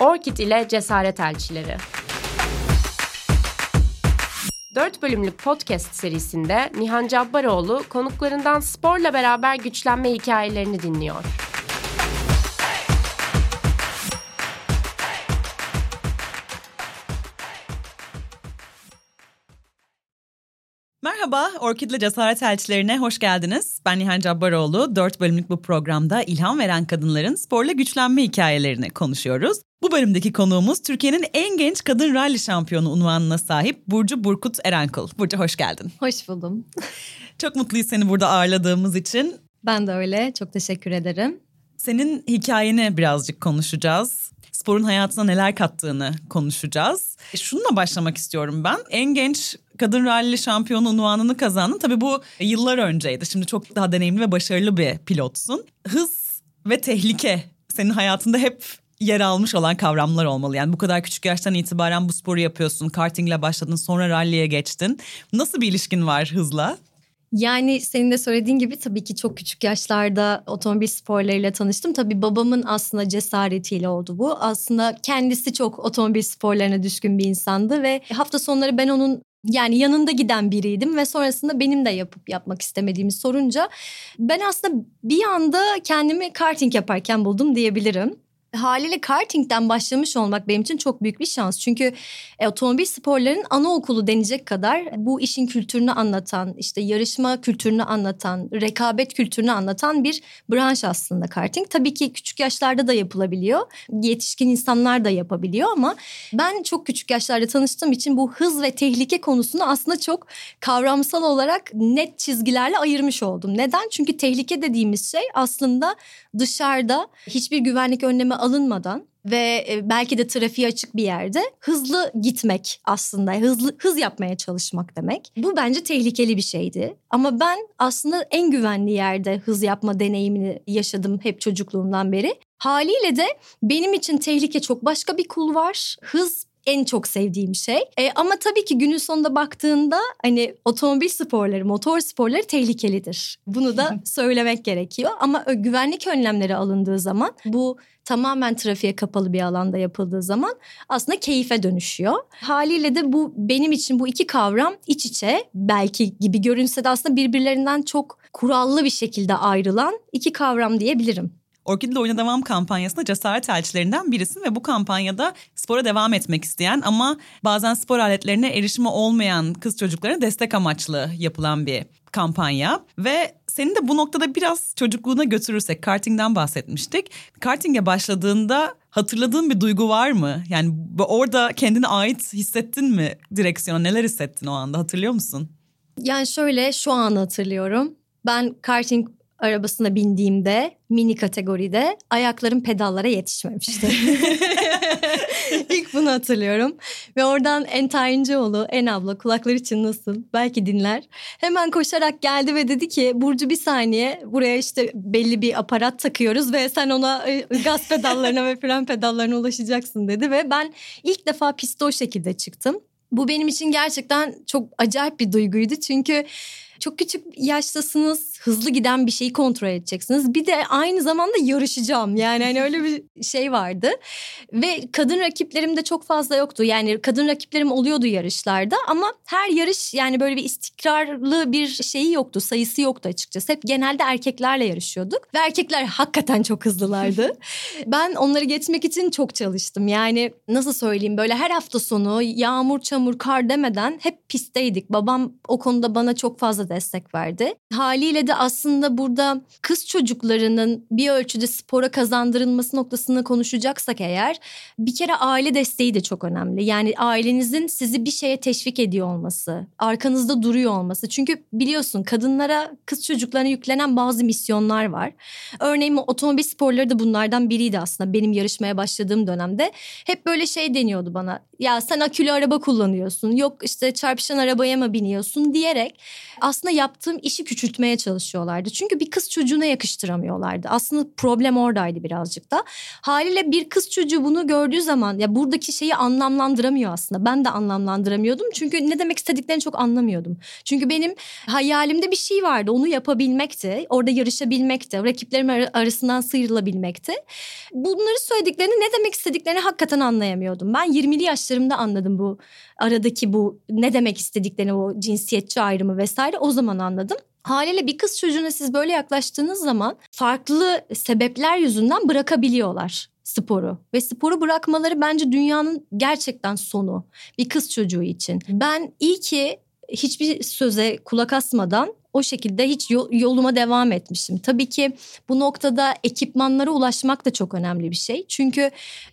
Orkid ile Cesaret Elçileri. 4 bölümlük podcast serisinde Nihan Cabbaroğlu konuklarından sporla beraber güçlenme hikayelerini dinliyor. Merhaba, Orkid'le Cesaret Elçilerine hoş geldiniz. Ben Nihan Cabbaroğlu. 4 bölümlük bu programda ilham veren kadınların sporla güçlenme hikayelerini konuşuyoruz. Bu bölümdeki konuğumuz Türkiye'nin en genç kadın rally şampiyonu unvanına sahip Burcu Burkut Erenkul. Burcu hoş geldin. Hoş buldum. Çok mutluyuz seni burada ağırladığımız için. Ben de öyle. Çok teşekkür ederim. Senin hikayeni birazcık konuşacağız. Sporun hayatına neler kattığını konuşacağız. E, şununla başlamak istiyorum ben. En genç kadın rally şampiyonu unvanını kazandın. Tabii bu yıllar önceydi. Şimdi çok daha deneyimli ve başarılı bir pilotsun. Hız ve tehlike senin hayatında hep yer almış olan kavramlar olmalı. Yani bu kadar küçük yaştan itibaren bu sporu yapıyorsun. Kartingle başladın sonra rally'e geçtin. Nasıl bir ilişkin var hızla? Yani senin de söylediğin gibi tabii ki çok küçük yaşlarda otomobil sporlarıyla tanıştım. Tabii babamın aslında cesaretiyle oldu bu. Aslında kendisi çok otomobil sporlarına düşkün bir insandı ve hafta sonları ben onun yani yanında giden biriydim ve sonrasında benim de yapıp yapmak istemediğimi sorunca ben aslında bir anda kendimi karting yaparken buldum diyebilirim haliyle kartingden başlamış olmak benim için çok büyük bir şans. Çünkü e, otomobil sporlarının anaokulu denecek kadar bu işin kültürünü anlatan, işte yarışma kültürünü anlatan, rekabet kültürünü anlatan bir branş aslında karting. Tabii ki küçük yaşlarda da yapılabiliyor. Yetişkin insanlar da yapabiliyor ama ben çok küçük yaşlarda tanıştığım için bu hız ve tehlike konusunu aslında çok kavramsal olarak net çizgilerle ayırmış oldum. Neden? Çünkü tehlike dediğimiz şey aslında dışarıda hiçbir güvenlik önlemi alınmadan ve e, belki de trafiğe açık bir yerde hızlı gitmek aslında hızlı hız yapmaya çalışmak demek. Bu bence tehlikeli bir şeydi. Ama ben aslında en güvenli yerde hız yapma deneyimini yaşadım hep çocukluğumdan beri. Haliyle de benim için tehlike çok başka bir kul var. Hız en çok sevdiğim şey. E, ama tabii ki günün sonunda baktığında hani otomobil sporları, motor sporları tehlikelidir. Bunu da söylemek gerekiyor. Ama güvenlik önlemleri alındığı zaman bu tamamen trafiğe kapalı bir alanda yapıldığı zaman aslında keyfe dönüşüyor. Haliyle de bu benim için bu iki kavram iç içe belki gibi görünse de aslında birbirlerinden çok kurallı bir şekilde ayrılan iki kavram diyebilirim. Orkid'le Oyuna Devam kampanyasında cesaret elçilerinden birisin ve bu kampanyada spora devam etmek isteyen ama bazen spor aletlerine erişimi olmayan kız çocuklarına destek amaçlı yapılan bir kampanya ve seni de bu noktada biraz çocukluğuna götürürsek kartingden bahsetmiştik. Kartinge başladığında hatırladığın bir duygu var mı? Yani orada kendine ait hissettin mi direksiyona? Neler hissettin o anda hatırlıyor musun? Yani şöyle şu an hatırlıyorum. Ben karting arabasına bindiğimde mini kategoride ayaklarım pedallara yetişmemişti. İlk bunu hatırlıyorum. Ve oradan En Tayincioğlu, En abla kulakları çınlasın belki dinler. Hemen koşarak geldi ve dedi ki Burcu bir saniye buraya işte belli bir aparat takıyoruz ve sen ona e, gaz pedallarına ve fren pedallarına ulaşacaksın dedi. Ve ben ilk defa piste o şekilde çıktım. Bu benim için gerçekten çok acayip bir duyguydu. Çünkü çok küçük yaştasınız, hızlı giden bir şeyi kontrol edeceksiniz. Bir de aynı zamanda yarışacağım. Yani hani öyle bir şey vardı. Ve kadın rakiplerim de çok fazla yoktu. Yani kadın rakiplerim oluyordu yarışlarda ama her yarış yani böyle bir istikrarlı bir şeyi yoktu. Sayısı yoktu açıkçası. Hep genelde erkeklerle yarışıyorduk. Ve erkekler hakikaten çok hızlılardı. ben onları geçmek için çok çalıştım. Yani nasıl söyleyeyim böyle her hafta sonu yağmur, çamur, kar demeden hep pistteydik. Babam o konuda bana çok fazla destek verdi. Haliyle de aslında burada kız çocuklarının bir ölçüde spora kazandırılması noktasını konuşacaksak eğer bir kere aile desteği de çok önemli. Yani ailenizin sizi bir şeye teşvik ediyor olması, arkanızda duruyor olması. Çünkü biliyorsun kadınlara, kız çocuklarına yüklenen bazı misyonlar var. Örneğin otomobil sporları da bunlardan biriydi aslında benim yarışmaya başladığım dönemde. Hep böyle şey deniyordu bana. Ya sen akülü araba kullanıyorsun. Yok işte çarpışan arabaya mı biniyorsun diyerek aslında yaptığım işi küçültmeye çalışıyordum çalışıyorlardı. Çünkü bir kız çocuğuna yakıştıramıyorlardı. Aslında problem oradaydı birazcık da. Haliyle bir kız çocuğu bunu gördüğü zaman ya buradaki şeyi anlamlandıramıyor aslında. Ben de anlamlandıramıyordum. Çünkü ne demek istediklerini çok anlamıyordum. Çünkü benim hayalimde bir şey vardı. Onu yapabilmekti. Orada yarışabilmekti. Rakiplerim arasından sıyrılabilmekti. Bunları söylediklerini ne demek istediklerini hakikaten anlayamıyordum. Ben 20'li yaşlarımda anladım bu aradaki bu ne demek istediklerini o cinsiyetçi ayrımı vesaire o zaman anladım. Haliyle bir kız çocuğuna siz böyle yaklaştığınız zaman farklı sebepler yüzünden bırakabiliyorlar sporu ve sporu bırakmaları bence dünyanın gerçekten sonu bir kız çocuğu için. Ben iyi ki hiçbir söze kulak asmadan o şekilde hiç yoluma devam etmişim. Tabii ki bu noktada ekipmanlara ulaşmak da çok önemli bir şey. Çünkü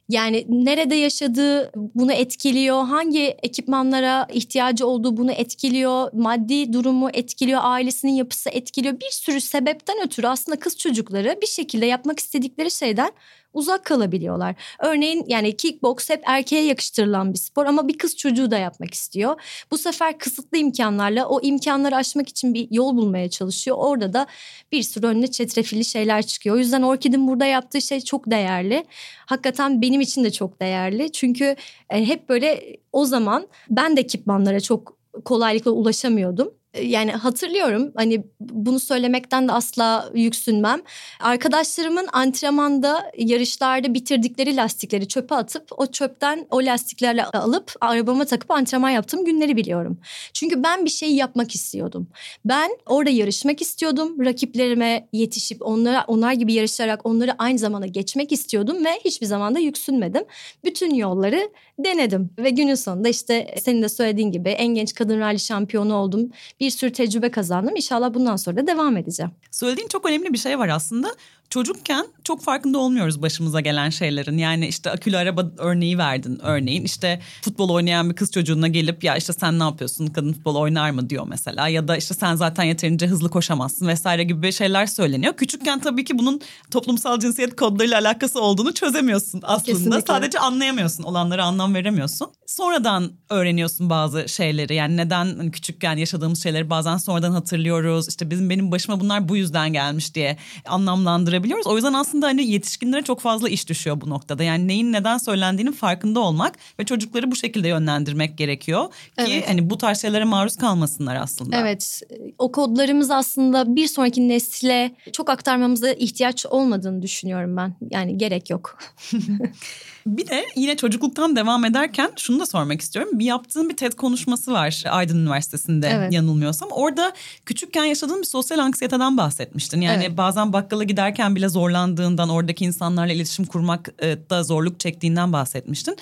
yani nerede yaşadığı bunu etkiliyor, hangi ekipmanlara ihtiyacı olduğu bunu etkiliyor, maddi durumu etkiliyor, ailesinin yapısı etkiliyor. Bir sürü sebepten ötürü aslında kız çocukları bir şekilde yapmak istedikleri şeyden uzak kalabiliyorlar. Örneğin yani kickbox hep erkeğe yakıştırılan bir spor ama bir kız çocuğu da yapmak istiyor. Bu sefer kısıtlı imkanlarla o imkanları aşmak için bir yol bulmaya çalışıyor. Orada da bir sürü önüne çetrefilli şeyler çıkıyor. O yüzden Orkid'in burada yaptığı şey çok değerli. Hakikaten benim için de çok değerli. Çünkü e, hep böyle o zaman ben de ekipmanlara çok kolaylıkla ulaşamıyordum yani hatırlıyorum hani bunu söylemekten de asla yüksünmem. Arkadaşlarımın antrenmanda yarışlarda bitirdikleri lastikleri çöpe atıp o çöpten o lastiklerle alıp arabama takıp antrenman yaptığım günleri biliyorum. Çünkü ben bir şey yapmak istiyordum. Ben orada yarışmak istiyordum. Rakiplerime yetişip onlara onlar gibi yarışarak onları aynı zamanda geçmek istiyordum ve hiçbir zaman da yüksünmedim. Bütün yolları denedim ve günün sonunda işte senin de söylediğin gibi en genç kadın rally şampiyonu oldum. Bir sürü tecrübe kazandım. İnşallah bundan sonra da devam edeceğim. Söylediğin çok önemli bir şey var aslında çocukken çok farkında olmuyoruz başımıza gelen şeylerin. Yani işte akülü araba örneği verdin örneğin. İşte futbol oynayan bir kız çocuğuna gelip ya işte sen ne yapıyorsun kadın futbol oynar mı diyor mesela. Ya da işte sen zaten yeterince hızlı koşamazsın vesaire gibi şeyler söyleniyor. Küçükken tabii ki bunun toplumsal cinsiyet kodlarıyla alakası olduğunu çözemiyorsun aslında. Kesinlikle. Sadece anlayamıyorsun olanları anlam veremiyorsun. Sonradan öğreniyorsun bazı şeyleri. Yani neden hani küçükken yaşadığımız şeyleri bazen sonradan hatırlıyoruz. İşte bizim benim başıma bunlar bu yüzden gelmiş diye anlamlandırabiliyoruz görebiliyoruz. O yüzden aslında hani yetişkinlere çok fazla iş düşüyor bu noktada. Yani neyin neden söylendiğinin farkında olmak ve çocukları bu şekilde yönlendirmek gerekiyor ki evet. hani bu tarz şeylere maruz kalmasınlar aslında. Evet. O kodlarımız aslında bir sonraki nesile çok aktarmamıza ihtiyaç olmadığını düşünüyorum ben. Yani gerek yok. Bir de yine çocukluktan devam ederken şunu da sormak istiyorum. Bir yaptığın bir TED konuşması var Aydın Üniversitesi'nde evet. yanılmıyorsam. Orada küçükken yaşadığın bir sosyal anksiyeteden bahsetmiştin. Yani evet. bazen bakkala giderken bile zorlandığından, oradaki insanlarla iletişim kurmakta zorluk çektiğinden bahsetmiştin.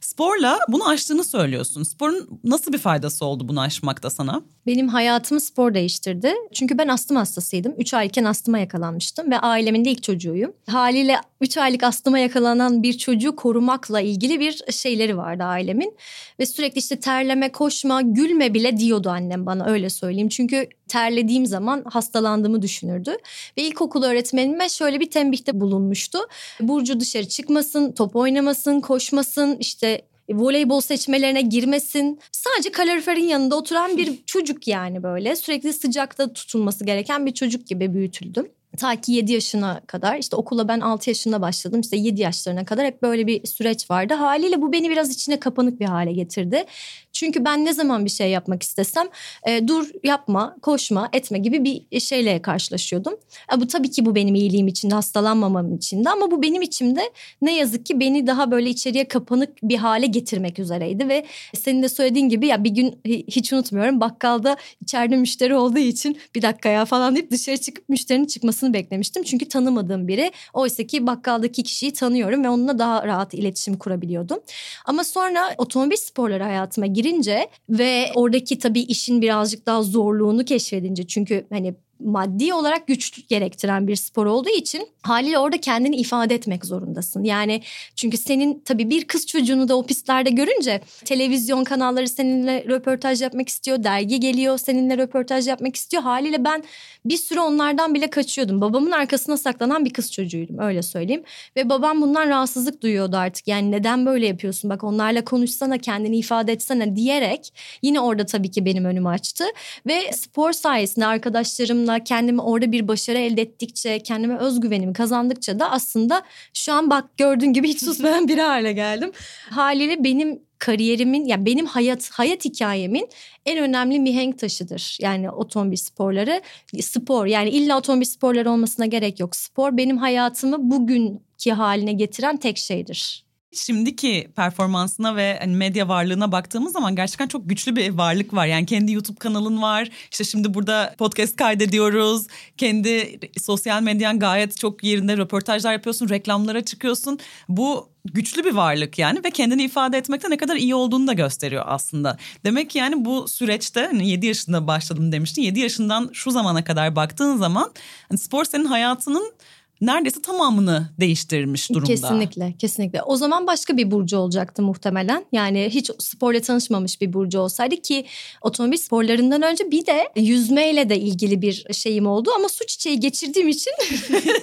Sporla bunu aştığını söylüyorsun. Sporun nasıl bir faydası oldu bunu aşmakta sana? Benim hayatımı spor değiştirdi. Çünkü ben astım hastasıydım. 3 ayken astıma yakalanmıştım ve ailemin de ilk çocuğuyum. Haliyle 3 aylık astıma yakalanan bir çocuğu korumakla ilgili bir şeyleri vardı ailemin. Ve sürekli işte terleme, koşma, gülme bile diyordu annem bana öyle söyleyeyim. Çünkü terlediğim zaman hastalandığımı düşünürdü. Ve ilkokul öğretmenime şöyle bir tembihte bulunmuştu. Burcu dışarı çıkmasın, top oynamasın, koşmasın, işte voleybol seçmelerine girmesin. Sadece kaloriferin yanında oturan bir çocuk yani böyle. Sürekli sıcakta tutulması gereken bir çocuk gibi büyütüldüm. Ta ki 7 yaşına kadar işte okula ben 6 yaşında başladım işte 7 yaşlarına kadar hep böyle bir süreç vardı. Haliyle bu beni biraz içine kapanık bir hale getirdi. Çünkü ben ne zaman bir şey yapmak istesem e, dur yapma, koşma, etme gibi bir şeyle karşılaşıyordum. E, bu tabii ki bu benim iyiliğim içinde, hastalanmamam içinde ama bu benim içimde ne yazık ki beni daha böyle içeriye kapanık bir hale getirmek üzereydi ve senin de söylediğin gibi ya bir gün hiç unutmuyorum bakkalda içeride müşteri olduğu için bir dakika ya falan deyip dışarı çıkıp müşterinin çıkmasını beklemiştim. Çünkü tanımadığım biri. Oysa ki bakkaldaki kişiyi tanıyorum ve onunla daha rahat iletişim kurabiliyordum. Ama sonra otomobil sporları hayatıma gir girince ve oradaki tabii işin birazcık daha zorluğunu keşfedince çünkü hani maddi olarak güç gerektiren bir spor olduğu için haliyle orada kendini ifade etmek zorundasın. Yani çünkü senin tabii bir kız çocuğunu da o pistlerde görünce televizyon kanalları seninle röportaj yapmak istiyor, dergi geliyor seninle röportaj yapmak istiyor. Haliyle ben bir süre onlardan bile kaçıyordum. Babamın arkasına saklanan bir kız çocuğuydum öyle söyleyeyim. Ve babam bundan rahatsızlık duyuyordu artık. Yani neden böyle yapıyorsun bak onlarla konuşsana kendini ifade etsene diyerek yine orada tabii ki benim önümü açtı. Ve spor sayesinde arkadaşlarım zamanla kendimi orada bir başarı elde ettikçe, kendime özgüvenimi kazandıkça da aslında şu an bak gördüğün gibi hiç susmayan biri hale geldim. Haliyle benim kariyerimin ya yani benim hayat hayat hikayemin en önemli mihenk taşıdır. Yani otomobil sporları spor yani illa otomobil sporları olmasına gerek yok. Spor benim hayatımı bugünkü haline getiren tek şeydir şimdiki performansına ve hani medya varlığına baktığımız zaman gerçekten çok güçlü bir varlık var. Yani kendi YouTube kanalın var. İşte şimdi burada podcast kaydediyoruz. Kendi sosyal medyan gayet çok yerinde röportajlar yapıyorsun, reklamlara çıkıyorsun. Bu güçlü bir varlık yani ve kendini ifade etmekte ne kadar iyi olduğunu da gösteriyor aslında. Demek ki yani bu süreçte hani 7 yaşında başladım demiştin. 7 yaşından şu zamana kadar baktığın zaman hani spor senin hayatının neredeyse tamamını değiştirmiş durumda. Kesinlikle, kesinlikle. O zaman başka bir burcu olacaktı muhtemelen. Yani hiç sporla tanışmamış bir burcu olsaydı ki otomobil sporlarından önce bir de yüzmeyle de ilgili bir şeyim oldu ama su çiçeği geçirdiğim için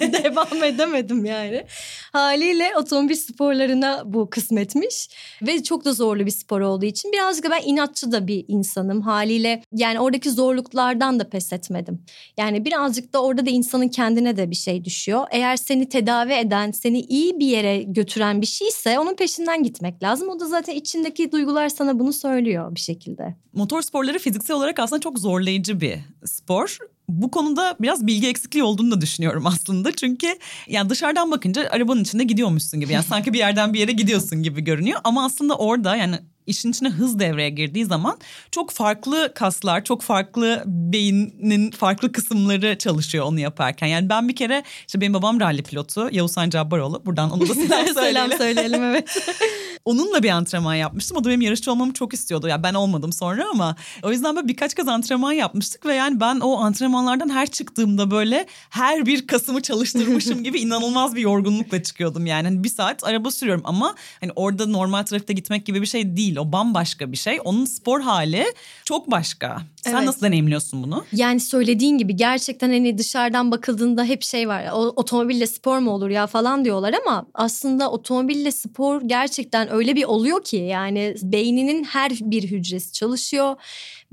devam edemedim yani. Haliyle otomobil sporlarına bu kısmetmiş ve çok da zorlu bir spor olduğu için birazcık ben inatçı da bir insanım. Haliyle yani oradaki zorluklardan da pes etmedim. Yani birazcık da orada da insanın kendine de bir şey düşüyor eğer seni tedavi eden, seni iyi bir yere götüren bir şeyse onun peşinden gitmek lazım. O da zaten içindeki duygular sana bunu söylüyor bir şekilde. Motor sporları fiziksel olarak aslında çok zorlayıcı bir spor bu konuda biraz bilgi eksikliği olduğunu da düşünüyorum aslında. Çünkü yani dışarıdan bakınca arabanın içinde gidiyormuşsun gibi. Yani sanki bir yerden bir yere gidiyorsun gibi görünüyor. Ama aslında orada yani işin içine hız devreye girdiği zaman çok farklı kaslar, çok farklı beynin farklı kısımları çalışıyor onu yaparken. Yani ben bir kere işte benim babam ralli pilotu Yavuzhan Cabbaroğlu. Buradan onu da selam söyleyelim. selam söyleyelim evet. Onunla bir antrenman yapmıştım. O da benim yarışçı olmamı çok istiyordu. Yani ben olmadım sonra ama o yüzden böyle birkaç kez antrenman yapmıştık ve yani ben o antrenmanlardan her çıktığımda böyle her bir kasımı çalıştırmışım gibi inanılmaz bir yorgunlukla çıkıyordum yani. Hani bir saat araba sürüyorum ama hani orada normal trafikte gitmek gibi bir şey değil. O bambaşka bir şey. Onun spor hali çok başka. Sen evet. nasıl deneyimliyorsun bunu? Yani söylediğin gibi gerçekten hani dışarıdan bakıldığında hep şey var. O, otomobille spor mu olur ya falan diyorlar ama aslında otomobille spor gerçekten öyle bir oluyor ki yani beyninin her bir hücresi çalışıyor.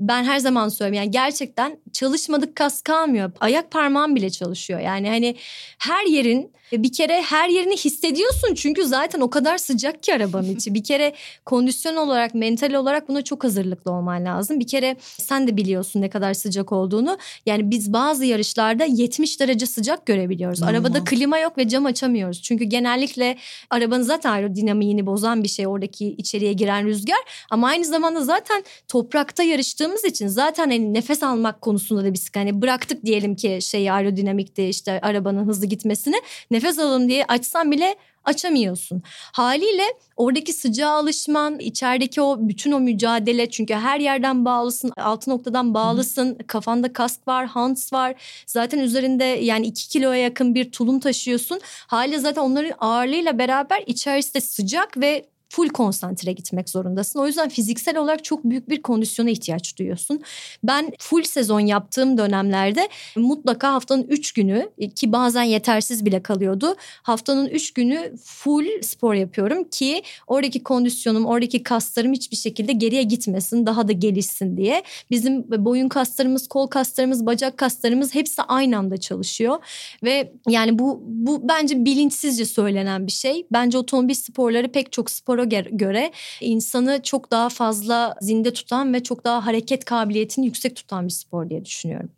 Ben her zaman söylüyorum yani gerçekten çalışmadık kas kalmıyor. Ayak parmağım bile çalışıyor. Yani hani her yerin bir kere her yerini hissediyorsun çünkü zaten o kadar sıcak ki arabanın içi. Bir kere kondisyon olarak, mental olarak buna çok hazırlıklı olman lazım. Bir kere sen de biliyorsun ne kadar sıcak olduğunu. Yani biz bazı yarışlarda 70 derece sıcak görebiliyoruz. Hmm. Arabada klima yok ve cam açamıyoruz. Çünkü genellikle arabanın zaten aerodinamiğini bozan bir şey oradaki içeriye giren rüzgar. Ama aynı zamanda zaten toprakta yarıştığımız için zaten hani nefes almak konusunda da bir sıkıntı. Hani bıraktık diyelim ki şeyi aerodinamikte işte arabanın hızlı gitmesini. Nefes alalım diye açsan bile açamıyorsun. Haliyle oradaki sıcağa alışman, içerideki o bütün o mücadele çünkü her yerden bağlısın, altı noktadan bağlısın, Hı. kafanda kask var, hans var. Zaten üzerinde yani iki kiloya yakın bir tulum taşıyorsun. Haliyle zaten onların ağırlığıyla beraber içerisi de sıcak ve full konsantre gitmek zorundasın. O yüzden fiziksel olarak çok büyük bir kondisyona ihtiyaç duyuyorsun. Ben full sezon yaptığım dönemlerde mutlaka haftanın 3 günü ki bazen yetersiz bile kalıyordu. Haftanın 3 günü full spor yapıyorum ki oradaki kondisyonum, oradaki kaslarım hiçbir şekilde geriye gitmesin, daha da gelişsin diye. Bizim boyun kaslarımız, kol kaslarımız, bacak kaslarımız hepsi aynı anda çalışıyor. Ve yani bu bu bence bilinçsizce söylenen bir şey. Bence otomobil sporları pek çok spora göre insanı çok daha fazla zinde tutan ve çok daha hareket kabiliyetini yüksek tutan bir spor diye düşünüyorum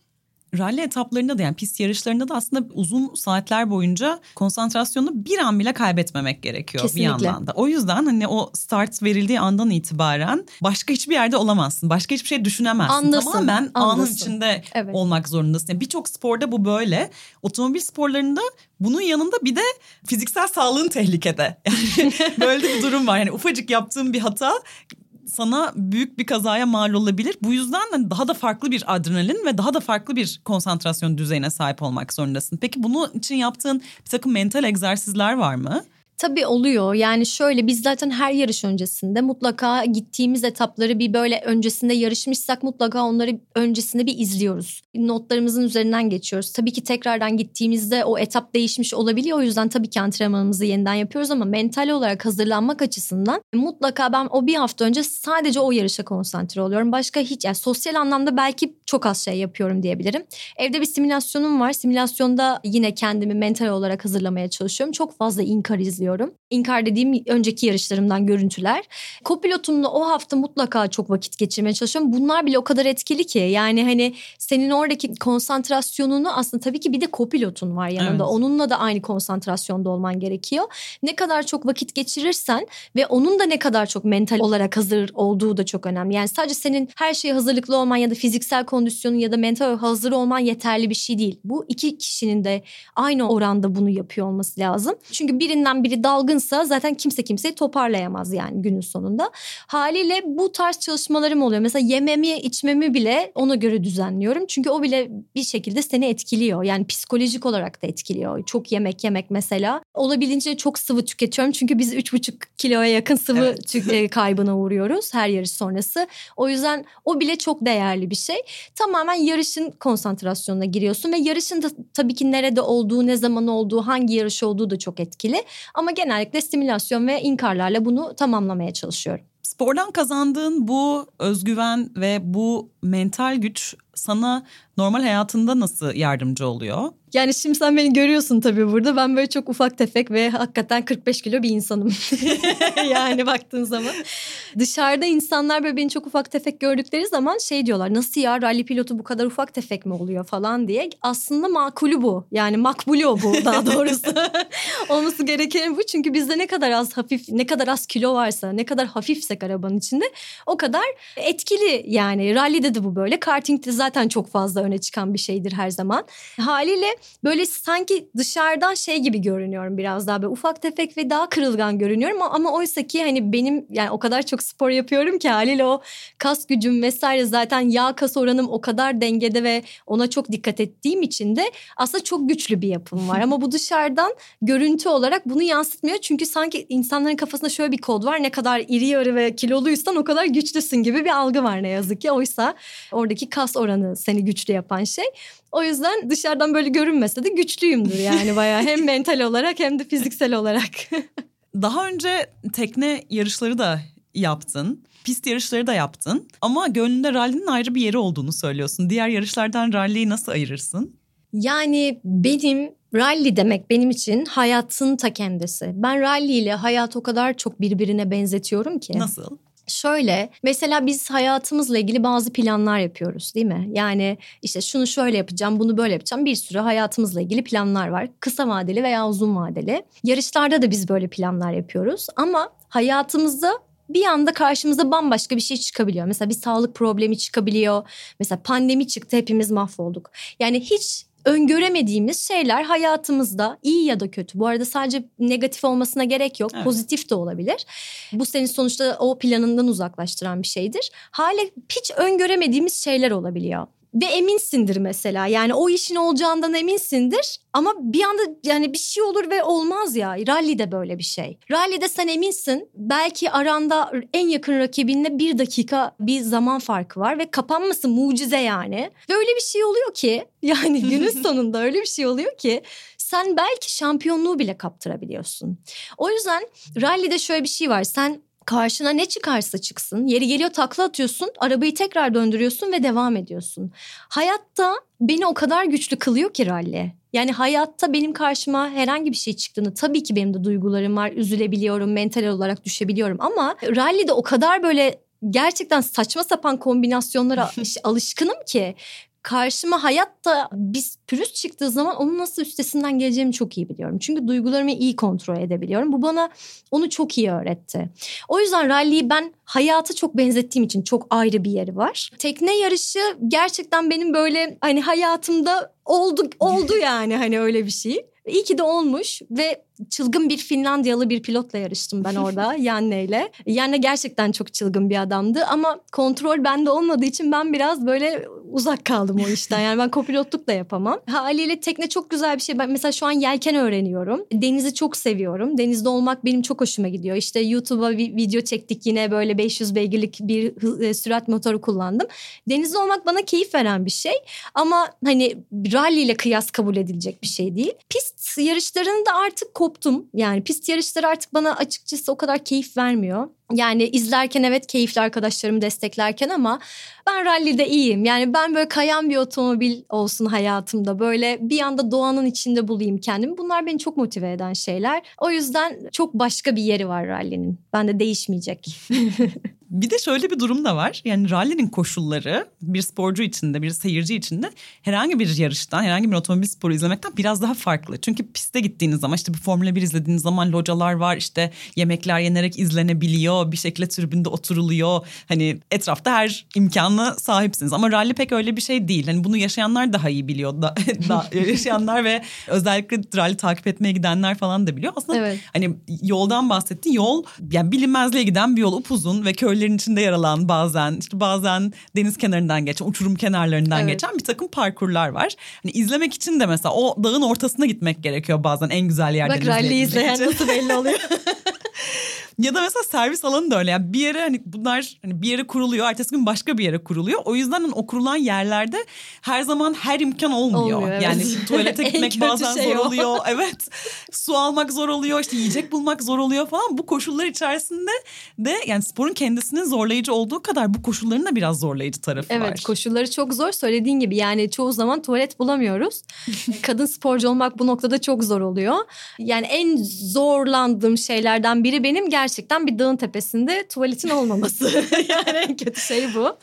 rally etaplarında da yani pist yarışlarında da aslında uzun saatler boyunca konsantrasyonu bir an bile kaybetmemek gerekiyor Kesinlikle. bir yandan da. O yüzden hani o start verildiği andan itibaren başka hiçbir yerde olamazsın. Başka hiçbir şey düşünemezsin. Andasın, Tamamen andasın. anın içinde evet. olmak zorundasın. Yani Birçok sporda bu böyle. Otomobil sporlarında bunun yanında bir de fiziksel sağlığın tehlikede. Yani böyle bir durum var. Yani ufacık yaptığım bir hata sana büyük bir kazaya mal olabilir. Bu yüzden daha da farklı bir adrenalin ve daha da farklı bir konsantrasyon düzeyine sahip olmak zorundasın. Peki bunun için yaptığın bir takım mental egzersizler var mı? Tabii oluyor. Yani şöyle biz zaten her yarış öncesinde mutlaka gittiğimiz etapları bir böyle öncesinde yarışmışsak mutlaka onları öncesinde bir izliyoruz. Notlarımızın üzerinden geçiyoruz. Tabii ki tekrardan gittiğimizde o etap değişmiş olabiliyor. O yüzden tabii ki antrenmanımızı yeniden yapıyoruz ama mental olarak hazırlanmak açısından mutlaka ben o bir hafta önce sadece o yarışa konsantre oluyorum. Başka hiç yani sosyal anlamda belki çok az şey yapıyorum diyebilirim. Evde bir simülasyonum var. Simülasyonda yine kendimi mental olarak hazırlamaya çalışıyorum. Çok fazla inkar izliyorum. İnkar dediğim önceki yarışlarımdan görüntüler. Kopilotumla o hafta mutlaka çok vakit geçirmeye çalışıyorum. Bunlar bile o kadar etkili ki. Yani hani senin oradaki konsantrasyonunu aslında tabii ki bir de kopilotun var yanında. Evet. Onunla da aynı konsantrasyonda olman gerekiyor. Ne kadar çok vakit geçirirsen ve onun da ne kadar çok mental olarak hazır olduğu da çok önemli. Yani sadece senin her şeye hazırlıklı olman ya da fiziksel kondisyonun ya da mental hazır olman yeterli bir şey değil. Bu iki kişinin de aynı oranda bunu yapıyor olması lazım. Çünkü birinden biri dalgınsa zaten kimse kimseyi toparlayamaz yani günün sonunda. Haliyle bu tarz çalışmalarım oluyor. Mesela yememi içmemi bile ona göre düzenliyorum. Çünkü o bile bir şekilde seni etkiliyor. Yani psikolojik olarak da etkiliyor. Çok yemek yemek mesela. Olabildiğince çok sıvı tüketiyorum. Çünkü biz 3,5 kiloya yakın sıvı evet. E, kaybına uğruyoruz her yarış sonrası. O yüzden o bile çok değerli bir şey. Tamamen yarışın konsantrasyonuna giriyorsun ve yarışın da tabii ki nerede olduğu, ne zaman olduğu, hangi yarış olduğu da çok etkili. Ama genellikle stimülasyon ve inkarlarla bunu tamamlamaya çalışıyorum. Spordan kazandığın bu özgüven ve bu mental güç sana normal hayatında nasıl yardımcı oluyor? Yani şimdi sen beni görüyorsun tabii burada. Ben böyle çok ufak tefek ve hakikaten 45 kilo bir insanım. yani baktığın zaman. Dışarıda insanlar böyle beni çok ufak tefek gördükleri zaman şey diyorlar. Nasıl ya rally pilotu bu kadar ufak tefek mi oluyor falan diye. Aslında makulü bu. Yani makbulü bu daha doğrusu. Olması gereken bu. Çünkü bizde ne kadar az hafif, ne kadar az kilo varsa, ne kadar hafifsek arabanın içinde o kadar etkili yani. Rally'de de bu böyle. Karting'de zaten çok fazla öne çıkan bir şeydir her zaman. Haliyle böyle sanki dışarıdan şey gibi görünüyorum biraz daha böyle ufak tefek ve daha kırılgan görünüyorum ama oysa ki hani benim yani o kadar çok spor yapıyorum ki haliyle o kas gücüm vesaire zaten yağ kas oranım o kadar dengede ve ona çok dikkat ettiğim için de aslında çok güçlü bir yapım var ama bu dışarıdan görüntü olarak bunu yansıtmıyor çünkü sanki insanların kafasında şöyle bir kod var ne kadar iri yarı ve kiloluysan o kadar güçlüsün gibi bir algı var ne yazık ki oysa oradaki kas oranı seni güçlü yapan şey. O yüzden dışarıdan böyle görünmese de güçlüyümdür yani bayağı hem mental olarak hem de fiziksel olarak. Daha önce tekne yarışları da yaptın. Pist yarışları da yaptın. Ama gönlünde rallinin ayrı bir yeri olduğunu söylüyorsun. Diğer yarışlardan ralliyi nasıl ayırırsın? Yani benim rally demek benim için hayatın ta kendisi. Ben rally ile hayat o kadar çok birbirine benzetiyorum ki. Nasıl? Şöyle mesela biz hayatımızla ilgili bazı planlar yapıyoruz değil mi? Yani işte şunu şöyle yapacağım, bunu böyle yapacağım. Bir sürü hayatımızla ilgili planlar var. Kısa vadeli veya uzun vadeli. Yarışlarda da biz böyle planlar yapıyoruz. Ama hayatımızda bir anda karşımıza bambaşka bir şey çıkabiliyor. Mesela bir sağlık problemi çıkabiliyor. Mesela pandemi çıktı hepimiz mahvolduk. Yani hiç öngöremediğimiz şeyler hayatımızda iyi ya da kötü. Bu arada sadece negatif olmasına gerek yok. Evet. Pozitif de olabilir. Bu senin sonuçta o planından uzaklaştıran bir şeydir. Hale hiç öngöremediğimiz şeyler olabiliyor ve eminsindir mesela. Yani o işin olacağından eminsindir ama bir anda yani bir şey olur ve olmaz ya. Rally de böyle bir şey. Rally'de sen eminsin. Belki aranda en yakın rakibinle bir dakika bir zaman farkı var ve kapanması mucize yani. Ve öyle bir şey oluyor ki yani günün sonunda öyle bir şey oluyor ki sen belki şampiyonluğu bile kaptırabiliyorsun. O yüzden rally'de şöyle bir şey var. Sen karşına ne çıkarsa çıksın yeri geliyor takla atıyorsun arabayı tekrar döndürüyorsun ve devam ediyorsun. Hayatta beni o kadar güçlü kılıyor ki rally. Yani hayatta benim karşıma herhangi bir şey çıktığını tabii ki benim de duygularım var. Üzülebiliyorum, mental olarak düşebiliyorum ama rally'de o kadar böyle gerçekten saçma sapan kombinasyonlara alışkınım ki karşıma hayatta biz pürüz çıktığı zaman onun nasıl üstesinden geleceğimi çok iyi biliyorum. Çünkü duygularımı iyi kontrol edebiliyorum. Bu bana onu çok iyi öğretti. O yüzden rally'yi ben hayata çok benzettiğim için çok ayrı bir yeri var. Tekne yarışı gerçekten benim böyle hani hayatımda oldu oldu yani hani öyle bir şey. İyi ki de olmuş ve çılgın bir Finlandiyalı bir pilotla yarıştım ben orada Yanne ile. Yanne gerçekten çok çılgın bir adamdı ama kontrol bende olmadığı için ben biraz böyle uzak kaldım o işten. Yani ben kopilotluk da yapamam. Haliyle tekne çok güzel bir şey. Ben mesela şu an yelken öğreniyorum. Denizi çok seviyorum. Denizde olmak benim çok hoşuma gidiyor. İşte YouTube'a bir video çektik yine böyle 500 beygirlik bir e, sürat motoru kullandım. Denizde olmak bana keyif veren bir şey. Ama hani rally ile kıyas kabul edilecek bir şey değil. Pist yarışlarında artık koptum. Yani pist yarışları artık bana açıkçası o kadar keyif vermiyor. Yani izlerken evet keyifli arkadaşlarımı desteklerken ama ben rallide iyiyim. Yani ben böyle kayan bir otomobil olsun hayatımda. Böyle bir anda doğanın içinde bulayım kendimi. Bunlar beni çok motive eden şeyler. O yüzden çok başka bir yeri var rallinin. Ben de değişmeyecek. Bir de şöyle bir durum da var. Yani rally'nin koşulları bir sporcu içinde, bir seyirci içinde herhangi bir yarıştan, herhangi bir otomobil sporu izlemekten biraz daha farklı. Çünkü piste gittiğiniz zaman işte bir Formula 1 izlediğiniz zaman localar var. işte yemekler yenerek izlenebiliyor. Bir şekilde tribünde oturuluyor. Hani etrafta her imkanla sahipsiniz. Ama rally pek öyle bir şey değil. Hani bunu yaşayanlar daha iyi biliyor. Da, da, yaşayanlar ve özellikle rally takip etmeye gidenler falan da biliyor. Aslında evet. hani yoldan bahsettiğin yol yani bilinmezliğe giden bir yol upuzun ve köylerin sahillerin içinde yer alan bazen işte bazen deniz kenarından geçen uçurum kenarlarından evet. geçen bir takım parkurlar var. Hani izlemek için de mesela o dağın ortasına gitmek gerekiyor bazen en güzel yerden Bak rally izleyen için. nasıl belli oluyor. Ya da mesela servis alanı da öyle. Yani bir yere hani bunlar hani bir yere kuruluyor. Ertesi gün başka bir yere kuruluyor. O yüzden hani o kurulan yerlerde her zaman her imkan olmuyor. olmuyor evet. Yani tuvalete gitmek bazen şey zor o. oluyor. Evet. Su almak zor oluyor. İşte yiyecek bulmak zor oluyor falan. Bu koşullar içerisinde de yani sporun kendisinin zorlayıcı olduğu kadar bu koşulların da biraz zorlayıcı tarafı evet, var. Evet koşulları çok zor. Söylediğin gibi yani çoğu zaman tuvalet bulamıyoruz. Kadın sporcu olmak bu noktada çok zor oluyor. Yani en zorlandığım şeylerden biri benim gerçekten gerçekten bir dağın tepesinde tuvaletin olmaması. yani en kötü şey bu.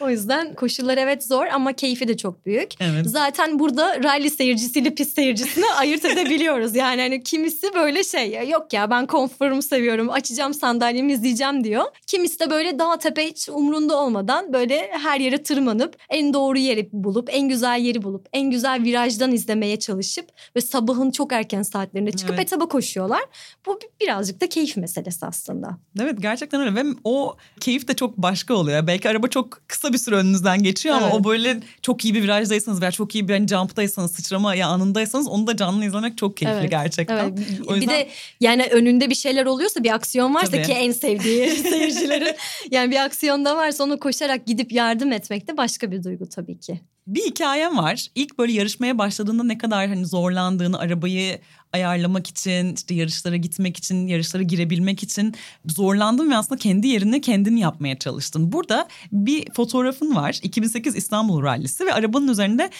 o yüzden koşullar evet zor ama keyfi de çok büyük. Evet. Zaten burada rally seyircisiyle pist seyircisini ayırt edebiliyoruz. Yani hani kimisi böyle şey yok ya ben konforumu seviyorum açacağım sandalyemi izleyeceğim diyor. Kimisi de böyle dağ tepe hiç umrunda olmadan böyle her yere tırmanıp en doğru yeri bulup en güzel yeri bulup en güzel virajdan izlemeye çalışıp ve sabahın çok erken saatlerinde çıkıp evet. etaba koşuyorlar. Bu birazcık da keyif meselesi meselesi aslında. Evet gerçekten öyle ve o keyif de çok başka oluyor. Belki araba çok kısa bir süre önünüzden geçiyor evet. ama o böyle çok iyi bir virajdaysanız veya çok iyi bir hani jump'taysanız sıçrama anındaysanız onu da canlı izlemek çok keyifli evet. gerçekten. Evet. O yüzden... Bir de yani önünde bir şeyler oluyorsa bir aksiyon varsa Tabii. ki en sevdiği seyircilerin yani bir aksiyonda varsa onu koşarak gidip yardım etmek de başka bir duygu tabii ki. Bir hikayem var. İlk böyle yarışmaya başladığında ne kadar hani zorlandığını, arabayı ayarlamak için, işte yarışlara gitmek için, yarışlara girebilmek için zorlandım ve aslında kendi yerine kendini yapmaya çalıştın. Burada bir fotoğrafın var. 2008 İstanbul Rallisi ve arabanın üzerinde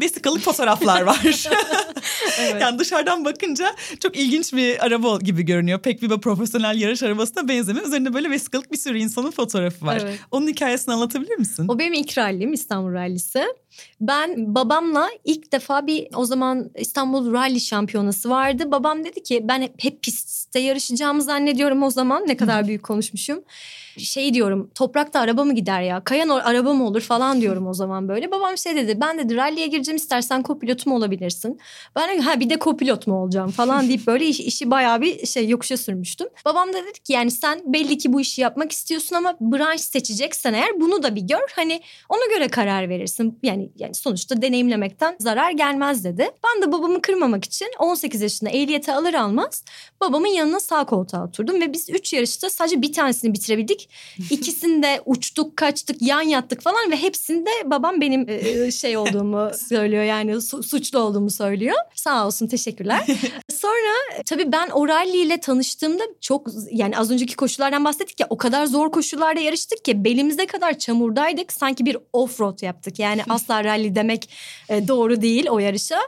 vesikalık fotoğraflar var. evet. Yani dışarıdan bakınca çok ilginç bir araba gibi görünüyor. Pek bir profesyonel yarış arabasına benzemiyor. Üzerinde böyle vesikalık bir sürü insanın fotoğrafı var. Evet. Onun hikayesini anlatabilir misin? O benim ilk rallim İstanbul Rallisi. Ben babamla ilk defa bir o zaman İstanbul Rally şampiyonası vardı. Babam dedi ki ben hep, hep pistte yarışacağımı zannediyorum o zaman. Ne kadar büyük konuşmuşum şey diyorum toprakta araba mı gider ya kayan araba mı olur falan diyorum o zaman böyle. Babam şey dedi ben dedi rally'e gireceğim istersen kopilotum olabilirsin. Ben ha bir de kopilot mu olacağım falan deyip böyle iş, işi bayağı bir şey yokuşa sürmüştüm. Babam da dedi ki yani sen belli ki bu işi yapmak istiyorsun ama branş seçeceksen eğer bunu da bir gör. Hani ona göre karar verirsin. Yani yani sonuçta deneyimlemekten zarar gelmez dedi. Ben de babamı kırmamak için 18 yaşında ehliyeti alır almaz babamın yanına sağ koltuğa oturdum ve biz 3 yarışta sadece bir tanesini bitirebildik İkisinde uçtuk, kaçtık, yan yattık falan ve hepsinde babam benim e, e, şey olduğumu söylüyor. Yani su- suçlu olduğumu söylüyor. Sağ olsun teşekkürler. Sonra tabii ben O'Reilly ile tanıştığımda çok yani az önceki koşulardan bahsettik ya o kadar zor koşullarda yarıştık ki belimize kadar çamurdaydık. Sanki bir off-road yaptık. Yani asla rally demek e, doğru değil o yarışa.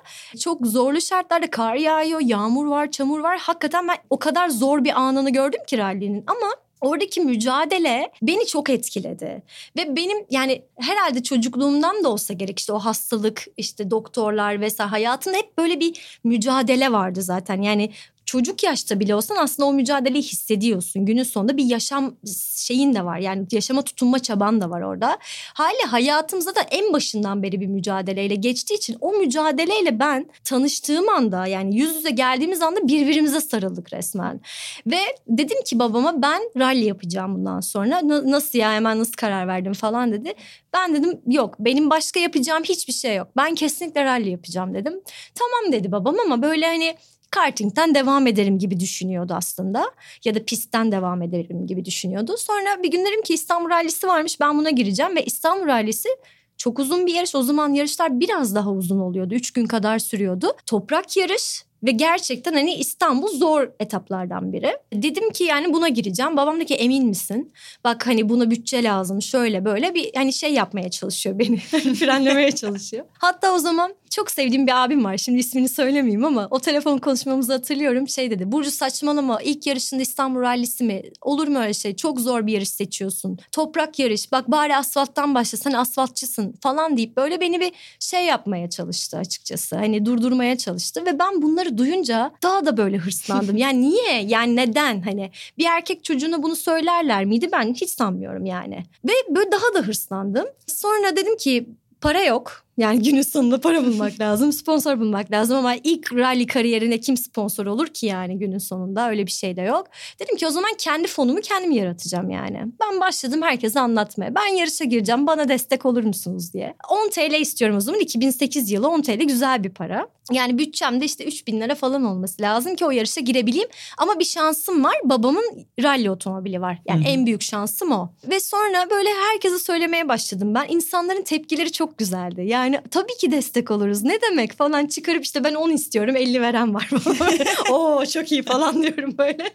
Çok zorlu şartlarda kar yağıyor, yağmur var, çamur var. Hakikaten ben o kadar zor bir anını gördüm ki rally'nin ama Oradaki mücadele beni çok etkiledi. Ve benim yani herhalde çocukluğumdan da olsa gerek işte o hastalık işte doktorlar vesaire hayatında hep böyle bir mücadele vardı zaten. Yani çocuk yaşta bile olsan aslında o mücadeleyi hissediyorsun. Günün sonunda bir yaşam şeyin de var. Yani yaşama tutunma çaban da var orada. Hali hayatımızda da en başından beri bir mücadeleyle geçtiği için o mücadeleyle ben tanıştığım anda yani yüz yüze geldiğimiz anda birbirimize sarıldık resmen. Ve dedim ki babama ben rally yapacağım bundan sonra. Nasıl ya hemen nasıl karar verdim falan dedi. Ben dedim yok benim başka yapacağım hiçbir şey yok. Ben kesinlikle rally yapacağım dedim. Tamam dedi babam ama böyle hani kartingden devam ederim gibi düşünüyordu aslında. Ya da pistten devam ederim gibi düşünüyordu. Sonra bir gün dedim ki İstanbul Rallisi varmış ben buna gireceğim. Ve İstanbul Rallisi çok uzun bir yarış. O zaman yarışlar biraz daha uzun oluyordu. Üç gün kadar sürüyordu. Toprak yarış ve gerçekten hani İstanbul zor etaplardan biri. Dedim ki yani buna gireceğim. Babam dedi ki emin misin? Bak hani buna bütçe lazım şöyle böyle bir hani şey yapmaya çalışıyor beni. frenlemeye çalışıyor. Hatta o zaman çok sevdiğim bir abim var. Şimdi ismini söylemeyeyim ama o telefon konuşmamızı hatırlıyorum. Şey dedi Burcu saçmalama ilk yarışında İstanbul Rallisi mi? Olur mu öyle şey? Çok zor bir yarış seçiyorsun. Toprak yarış bak bari asfalttan başla sen asfaltçısın falan deyip böyle beni bir şey yapmaya çalıştı açıkçası. Hani durdurmaya çalıştı ve ben bunları duyunca daha da böyle hırslandım. Yani niye? Yani neden? Hani bir erkek çocuğuna bunu söylerler miydi? Ben hiç sanmıyorum yani. Ve böyle daha da hırslandım. Sonra dedim ki para yok. Yani günün sonunda para bulmak lazım, sponsor bulmak lazım ama ilk rally kariyerine kim sponsor olur ki yani günün sonunda öyle bir şey de yok. Dedim ki o zaman kendi fonumu kendim yaratacağım yani. Ben başladım herkese anlatmaya. Ben yarışa gireceğim bana destek olur musunuz diye. 10 TL istiyorum o zaman 2008 yılı 10 TL güzel bir para. Yani bütçemde işte 3000 lira falan olması lazım ki o yarışa girebileyim. Ama bir şansım var babamın rally otomobili var. Yani Hı-hı. en büyük şansım o. Ve sonra böyle herkese söylemeye başladım ben. İnsanların tepkileri çok güzeldi. Yani yani tabii ki destek oluruz. Ne demek falan çıkarıp işte ben 10 istiyorum 50 veren var. Oo çok iyi falan diyorum böyle.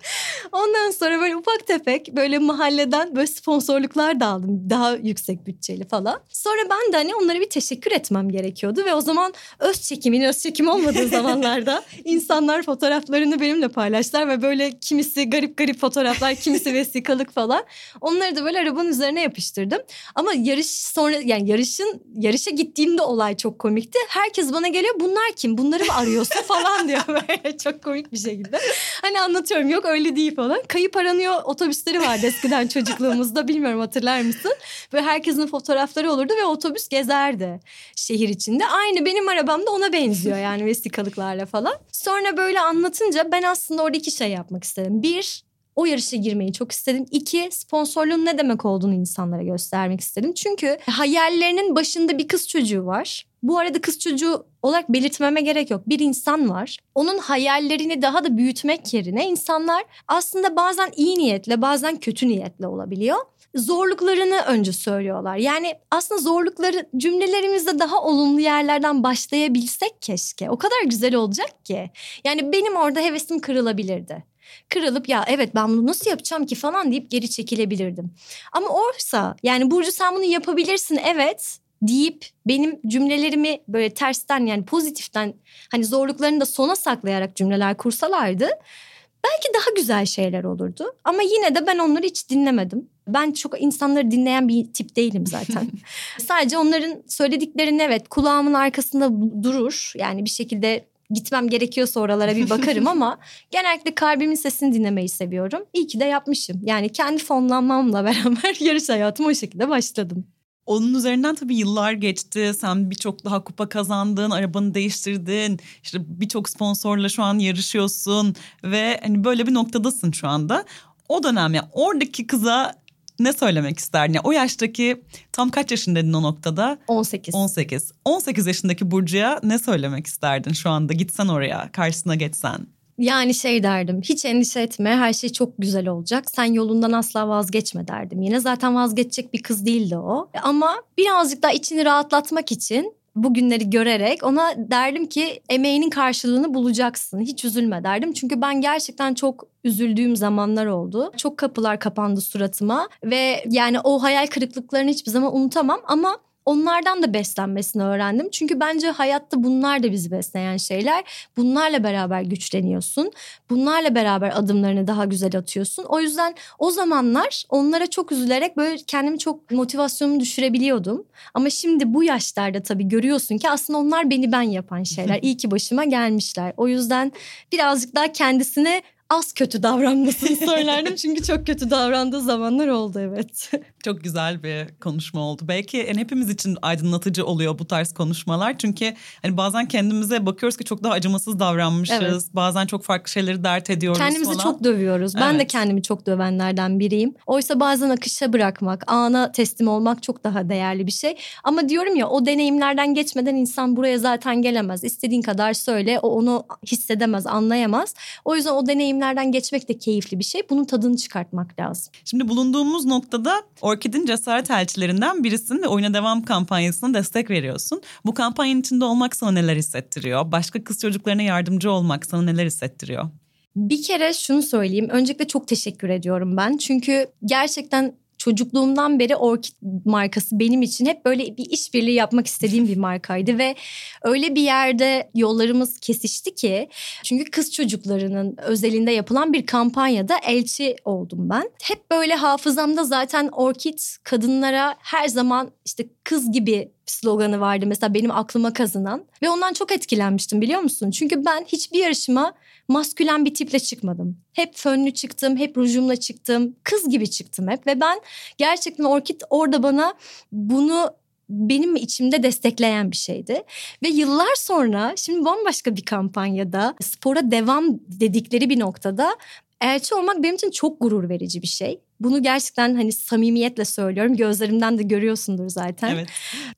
Ondan sonra böyle ufak tefek böyle mahalleden böyle sponsorluklar da aldım. Daha yüksek bütçeli falan. Sonra ben de hani onlara bir teşekkür etmem gerekiyordu. Ve o zaman öz çekimin öz çekim olmadığı zamanlarda insanlar fotoğraflarını benimle paylaştılar. Ve böyle kimisi garip garip fotoğraflar kimisi vesikalık falan. Onları da böyle arabanın üzerine yapıştırdım. Ama yarış sonra yani yarışın yarışa gittiğimde de olay çok komikti. Herkes bana geliyor bunlar kim bunları mı arıyorsun falan diyor böyle çok komik bir şekilde. Hani anlatıyorum yok öyle değil falan. Kayıp aranıyor otobüsleri vardı eskiden çocukluğumuzda bilmiyorum hatırlar mısın? Ve herkesin fotoğrafları olurdu ve otobüs gezerdi şehir içinde. Aynı benim arabam da ona benziyor yani vesikalıklarla falan. Sonra böyle anlatınca ben aslında orada iki şey yapmak istedim. Bir o yarışa girmeyi çok istedim. İki, sponsorluğun ne demek olduğunu insanlara göstermek istedim. Çünkü hayallerinin başında bir kız çocuğu var. Bu arada kız çocuğu olarak belirtmeme gerek yok. Bir insan var. Onun hayallerini daha da büyütmek yerine insanlar aslında bazen iyi niyetle bazen kötü niyetle olabiliyor zorluklarını önce söylüyorlar. Yani aslında zorlukları cümlelerimizde daha olumlu yerlerden başlayabilsek keşke. O kadar güzel olacak ki. Yani benim orada hevesim kırılabilirdi kırılıp ya evet ben bunu nasıl yapacağım ki falan deyip geri çekilebilirdim. Ama oysa yani Burcu sen bunu yapabilirsin evet deyip benim cümlelerimi böyle tersten yani pozitiften hani zorluklarını da sona saklayarak cümleler kursalardı belki daha güzel şeyler olurdu. Ama yine de ben onları hiç dinlemedim. Ben çok insanları dinleyen bir tip değilim zaten. Sadece onların söylediklerini evet kulağımın arkasında durur. Yani bir şekilde gitmem gerekiyorsa oralara bir bakarım ama genellikle kalbimin sesini dinlemeyi seviyorum. İyi ki de yapmışım. Yani kendi fonlanmamla beraber yarış hayatım o şekilde başladım. Onun üzerinden tabii yıllar geçti. Sen birçok daha kupa kazandın, arabanı değiştirdin. İşte birçok sponsorla şu an yarışıyorsun ve hani böyle bir noktadasın şu anda. O dönem ya oradaki kıza ne söylemek isterdin? Yani o yaştaki tam kaç yaşındaydın o noktada? 18. 18. 18 yaşındaki Burcu'ya ne söylemek isterdin şu anda? Gitsen oraya, karşısına geçsen. Yani şey derdim hiç endişe etme her şey çok güzel olacak. Sen yolundan asla vazgeçme derdim. Yine zaten vazgeçecek bir kız değildi o. Ama birazcık daha içini rahatlatmak için bugünleri görerek ona derdim ki emeğinin karşılığını bulacaksın. Hiç üzülme derdim. Çünkü ben gerçekten çok üzüldüğüm zamanlar oldu. Çok kapılar kapandı suratıma ve yani o hayal kırıklıklarını hiçbir zaman unutamam ama onlardan da beslenmesini öğrendim. Çünkü bence hayatta bunlar da bizi besleyen şeyler. Bunlarla beraber güçleniyorsun. Bunlarla beraber adımlarını daha güzel atıyorsun. O yüzden o zamanlar onlara çok üzülerek böyle kendimi çok motivasyonumu düşürebiliyordum. Ama şimdi bu yaşlarda tabii görüyorsun ki aslında onlar beni ben yapan şeyler. İyi ki başıma gelmişler. O yüzden birazcık daha kendisine az kötü davranmasını söylerdim. Çünkü çok kötü davrandığı zamanlar oldu evet. Çok güzel bir konuşma oldu. Belki yani hepimiz için aydınlatıcı oluyor bu tarz konuşmalar. Çünkü hani bazen kendimize bakıyoruz ki çok daha acımasız davranmışız. Evet. Bazen çok farklı şeyleri dert ediyoruz Kendimizi falan. çok dövüyoruz. Evet. Ben de kendimi çok dövenlerden biriyim. Oysa bazen akışa bırakmak, ana teslim olmak çok daha değerli bir şey. Ama diyorum ya o deneyimlerden geçmeden insan buraya zaten gelemez. İstediğin kadar söyle o onu hissedemez, anlayamaz. O yüzden o deneyimlerden geçmek de keyifli bir şey. Bunun tadını çıkartmak lazım. Şimdi bulunduğumuz noktada Orkid'in cesaret elçilerinden birisin ve oyuna devam kampanyasına destek veriyorsun. Bu kampanyanın içinde olmak sana neler hissettiriyor? Başka kız çocuklarına yardımcı olmak sana neler hissettiriyor? Bir kere şunu söyleyeyim. Öncelikle çok teşekkür ediyorum ben. Çünkü gerçekten çocukluğumdan beri Orkid markası benim için hep böyle bir işbirliği yapmak istediğim bir markaydı ve öyle bir yerde yollarımız kesişti ki çünkü kız çocuklarının özelinde yapılan bir kampanyada elçi oldum ben. Hep böyle hafızamda zaten Orkid kadınlara her zaman işte kız gibi sloganı vardı mesela benim aklıma kazınan ve ondan çok etkilenmiştim biliyor musun? Çünkü ben hiçbir yarışma maskülen bir tiple çıkmadım. Hep fönlü çıktım, hep rujumla çıktım. Kız gibi çıktım hep ve ben gerçekten Orkid orada bana bunu benim içimde destekleyen bir şeydi. Ve yıllar sonra şimdi bambaşka bir kampanyada spora devam dedikleri bir noktada elçi olmak benim için çok gurur verici bir şey. Bunu gerçekten hani samimiyetle söylüyorum. Gözlerimden de görüyorsundur zaten. Evet.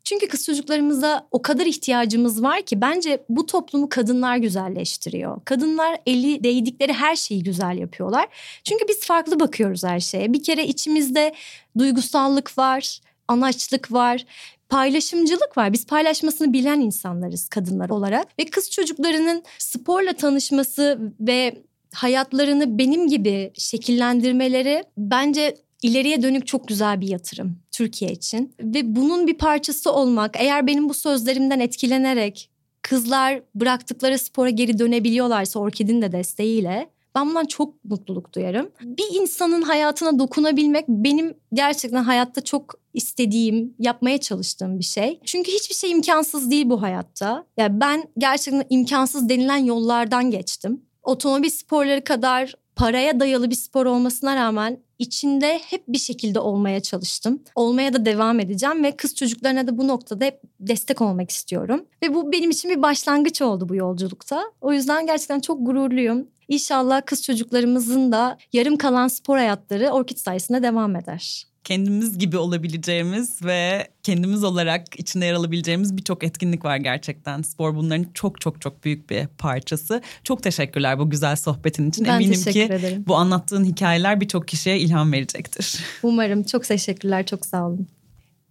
Çünkü kız çocuklarımıza o kadar ihtiyacımız var ki bence bu toplumu kadınlar güzelleştiriyor. Kadınlar eli değdikleri her şeyi güzel yapıyorlar. Çünkü biz farklı bakıyoruz her şeye. Bir kere içimizde duygusallık var, anaçlık var paylaşımcılık var. Biz paylaşmasını bilen insanlarız kadınlar olarak ve kız çocuklarının sporla tanışması ve hayatlarını benim gibi şekillendirmeleri bence ileriye dönük çok güzel bir yatırım Türkiye için. Ve bunun bir parçası olmak eğer benim bu sözlerimden etkilenerek kızlar bıraktıkları spora geri dönebiliyorlarsa Orkid'in de desteğiyle ben bundan çok mutluluk duyarım. Bir insanın hayatına dokunabilmek benim gerçekten hayatta çok istediğim, yapmaya çalıştığım bir şey. Çünkü hiçbir şey imkansız değil bu hayatta. Yani ben gerçekten imkansız denilen yollardan geçtim otomobil sporları kadar paraya dayalı bir spor olmasına rağmen içinde hep bir şekilde olmaya çalıştım. Olmaya da devam edeceğim ve kız çocuklarına da bu noktada hep destek olmak istiyorum. Ve bu benim için bir başlangıç oldu bu yolculukta. O yüzden gerçekten çok gururluyum. İnşallah kız çocuklarımızın da yarım kalan spor hayatları Orkid sayesinde devam eder kendimiz gibi olabileceğimiz ve kendimiz olarak içinde yer alabileceğimiz birçok etkinlik var gerçekten. Spor bunların çok çok çok büyük bir parçası. Çok teşekkürler bu güzel sohbetin için. Ben Eminim ki ederim. bu anlattığın hikayeler birçok kişiye ilham verecektir. Umarım. Çok teşekkürler. Çok sağ olun.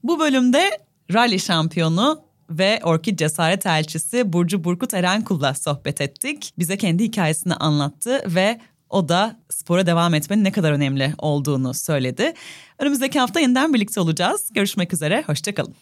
Bu bölümde rally şampiyonu ve Orkid Cesaret Elçisi Burcu Burkut Erenkul'la sohbet ettik. Bize kendi hikayesini anlattı ve o da spora devam etmenin ne kadar önemli olduğunu söyledi. Önümüzdeki hafta yeniden birlikte olacağız. Görüşmek üzere, hoşçakalın.